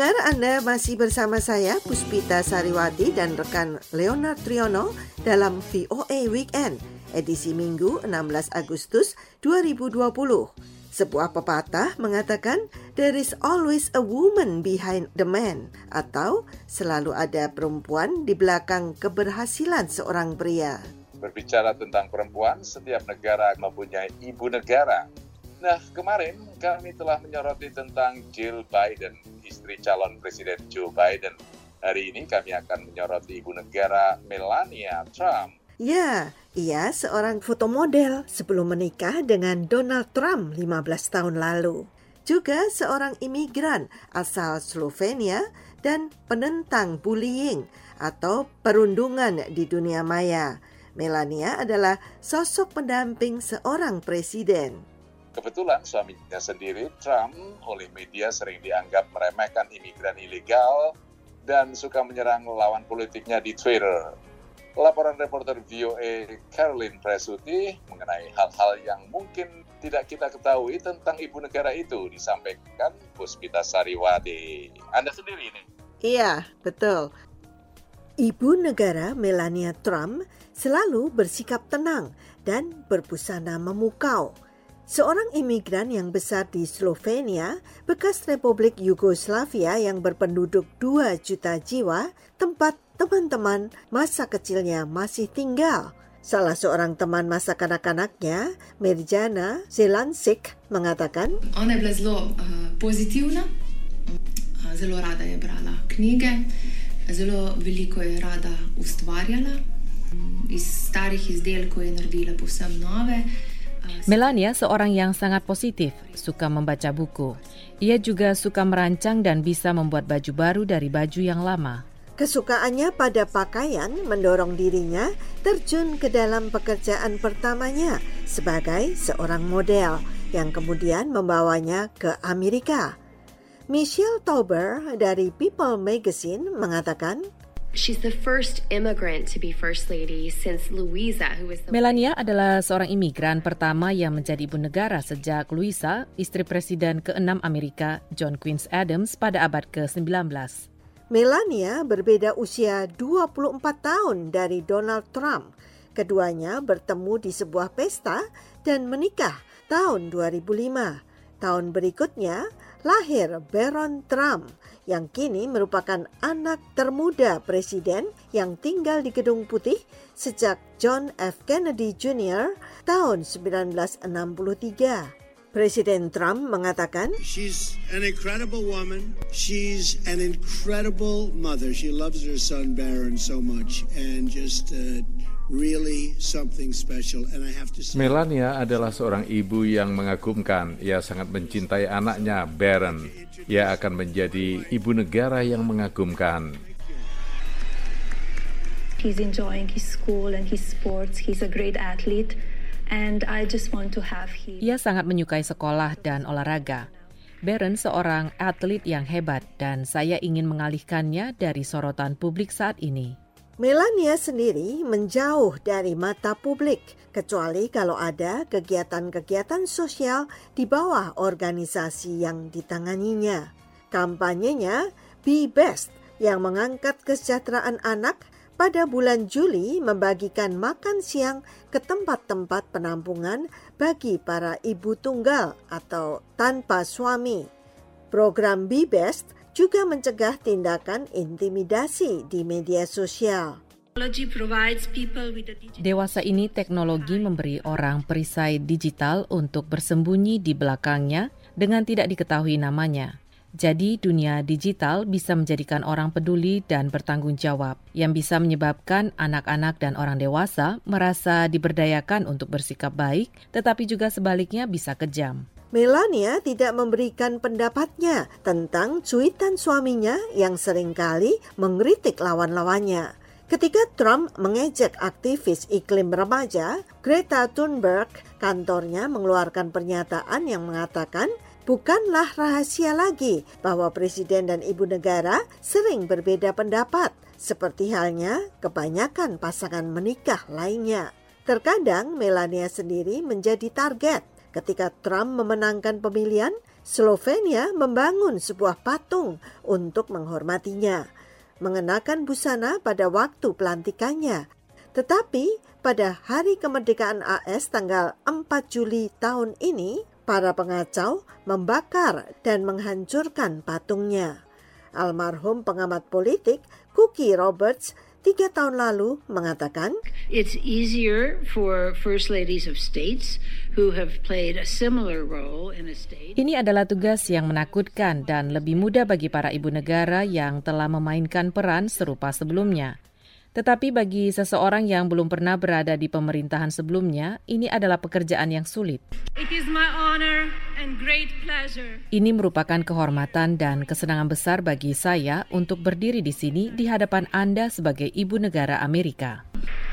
Pendengar Anda masih bersama saya Puspita Sariwati dan rekan Leonard Triono dalam VOA Weekend edisi Minggu 16 Agustus 2020. Sebuah pepatah mengatakan there is always a woman behind the man atau selalu ada perempuan di belakang keberhasilan seorang pria. Berbicara tentang perempuan, setiap negara mempunyai ibu negara Nah, kemarin kami telah menyoroti tentang Jill Biden, istri calon Presiden Joe Biden. Hari ini kami akan menyoroti ibu negara Melania Trump. Ya, ia seorang fotomodel sebelum menikah dengan Donald Trump 15 tahun lalu. Juga seorang imigran asal Slovenia dan penentang bullying atau perundungan di dunia maya. Melania adalah sosok pendamping seorang presiden. Kebetulan suaminya sendiri, Trump, oleh media sering dianggap meremehkan imigran ilegal dan suka menyerang lawan politiknya di Twitter. Laporan reporter VOA Caroline Presuti mengenai hal-hal yang mungkin tidak kita ketahui tentang ibu negara itu disampaikan Puspita Sariwati. Anda sendiri ini. Iya, betul. Ibu negara Melania Trump selalu bersikap tenang dan berbusana memukau Seorang imigran yang besar di Slovenia, bekas Republik Yugoslavia yang berpenduduk 2 juta jiwa, tempat teman-teman masa kecilnya masih tinggal. Salah seorang teman masa kanak-kanaknya, Mirjana Zelansik, mengatakan, Ona je zelo uh, pozitivna, uh, zelo rada je brala knjige, zelo veliko je rada ustvarjala. Iz starih izdelkov je naredila povsem nove. Melania seorang yang sangat positif, suka membaca buku. Ia juga suka merancang dan bisa membuat baju baru dari baju yang lama. Kesukaannya pada pakaian mendorong dirinya terjun ke dalam pekerjaan pertamanya sebagai seorang model yang kemudian membawanya ke Amerika. Michelle Tauber dari People Magazine mengatakan, She's the first immigrant to be first lady since Louisa, who was the Melania adalah seorang imigran pertama yang menjadi ibu negara sejak Louisa, istri presiden ke-6 Amerika, John Quincy Adams pada abad ke-19. Melania berbeda usia 24 tahun dari Donald Trump. Keduanya bertemu di sebuah pesta dan menikah tahun 2005. Tahun berikutnya lahir Baron Trump yang kini merupakan anak termuda presiden yang tinggal di Gedung Putih sejak John F. Kennedy Jr. tahun 1963. Presiden Trump mengatakan, She's an incredible woman. She's an incredible mother. She loves her son Baron so much and just uh, really something special. And I have to say, Melania adalah seorang ibu yang mengagumkan. Ia sangat mencintai anaknya, Baron. Ia akan menjadi ibu negara yang mengagumkan. He's enjoying his school and his sports. He's a great athlete. And I just want to have him. Ia sangat menyukai sekolah dan olahraga. Baron seorang atlet yang hebat dan saya ingin mengalihkannya dari sorotan publik saat ini. Melania sendiri menjauh dari mata publik, kecuali kalau ada kegiatan-kegiatan sosial di bawah organisasi yang ditanganinya. Kampanyenya Be Best yang mengangkat kesejahteraan anak pada bulan Juli membagikan makan siang ke tempat-tempat penampungan bagi para ibu tunggal atau tanpa suami. Program Be Best juga mencegah tindakan intimidasi di media sosial. Dewasa ini teknologi memberi orang perisai digital untuk bersembunyi di belakangnya dengan tidak diketahui namanya. Jadi dunia digital bisa menjadikan orang peduli dan bertanggung jawab yang bisa menyebabkan anak-anak dan orang dewasa merasa diberdayakan untuk bersikap baik, tetapi juga sebaliknya bisa kejam. Melania tidak memberikan pendapatnya tentang cuitan suaminya yang sering kali mengkritik lawan-lawannya. Ketika Trump mengejek aktivis iklim remaja, Greta Thunberg, kantornya mengeluarkan pernyataan yang mengatakan bukanlah rahasia lagi bahwa presiden dan ibu negara sering berbeda pendapat, seperti halnya kebanyakan pasangan menikah lainnya. Terkadang Melania sendiri menjadi target Ketika Trump memenangkan pemilihan, Slovenia membangun sebuah patung untuk menghormatinya, mengenakan busana pada waktu pelantikannya. Tetapi pada hari kemerdekaan AS tanggal 4 Juli tahun ini, para pengacau membakar dan menghancurkan patungnya. Almarhum pengamat politik Cookie Roberts tiga tahun lalu mengatakan, It's easier for first ladies of states who have played a similar role in a state. Ini adalah tugas yang menakutkan dan lebih mudah bagi para ibu negara yang telah memainkan peran serupa sebelumnya. Tetapi bagi seseorang yang belum pernah berada di pemerintahan sebelumnya, ini adalah pekerjaan yang sulit. It is my honor and great pleasure. Ini merupakan kehormatan dan kesenangan besar bagi saya untuk berdiri di sini di hadapan Anda sebagai ibu negara Amerika.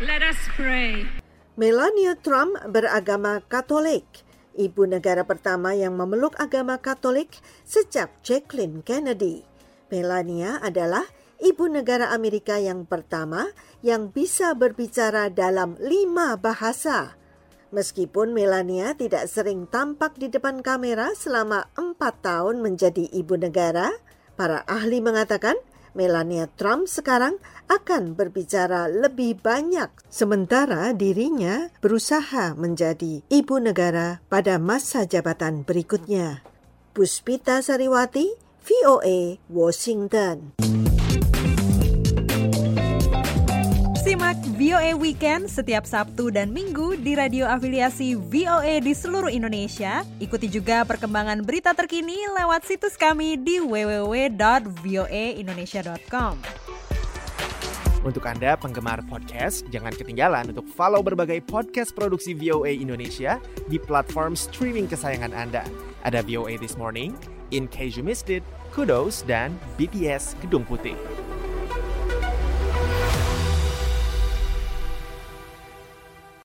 Let us pray. Melania Trump beragama Katolik. Ibu negara pertama yang memeluk agama Katolik sejak Jacqueline Kennedy. Melania adalah ibu negara Amerika yang pertama yang bisa berbicara dalam lima bahasa. Meskipun Melania tidak sering tampak di depan kamera selama empat tahun menjadi ibu negara, para ahli mengatakan Melania Trump sekarang akan berbicara lebih banyak, sementara dirinya berusaha menjadi ibu negara pada masa jabatan berikutnya. Puspita Sariwati, VOA, Washington. Simak VOA Weekend setiap Sabtu dan Minggu di radio afiliasi VOA di seluruh Indonesia. Ikuti juga perkembangan berita terkini lewat situs kami di www.voaindonesia.com. Untuk Anda penggemar podcast, jangan ketinggalan untuk follow berbagai podcast produksi VOA Indonesia di platform streaming kesayangan Anda. Ada VOA This Morning, In Case You Missed It, Kudos, dan BTS Gedung Putih.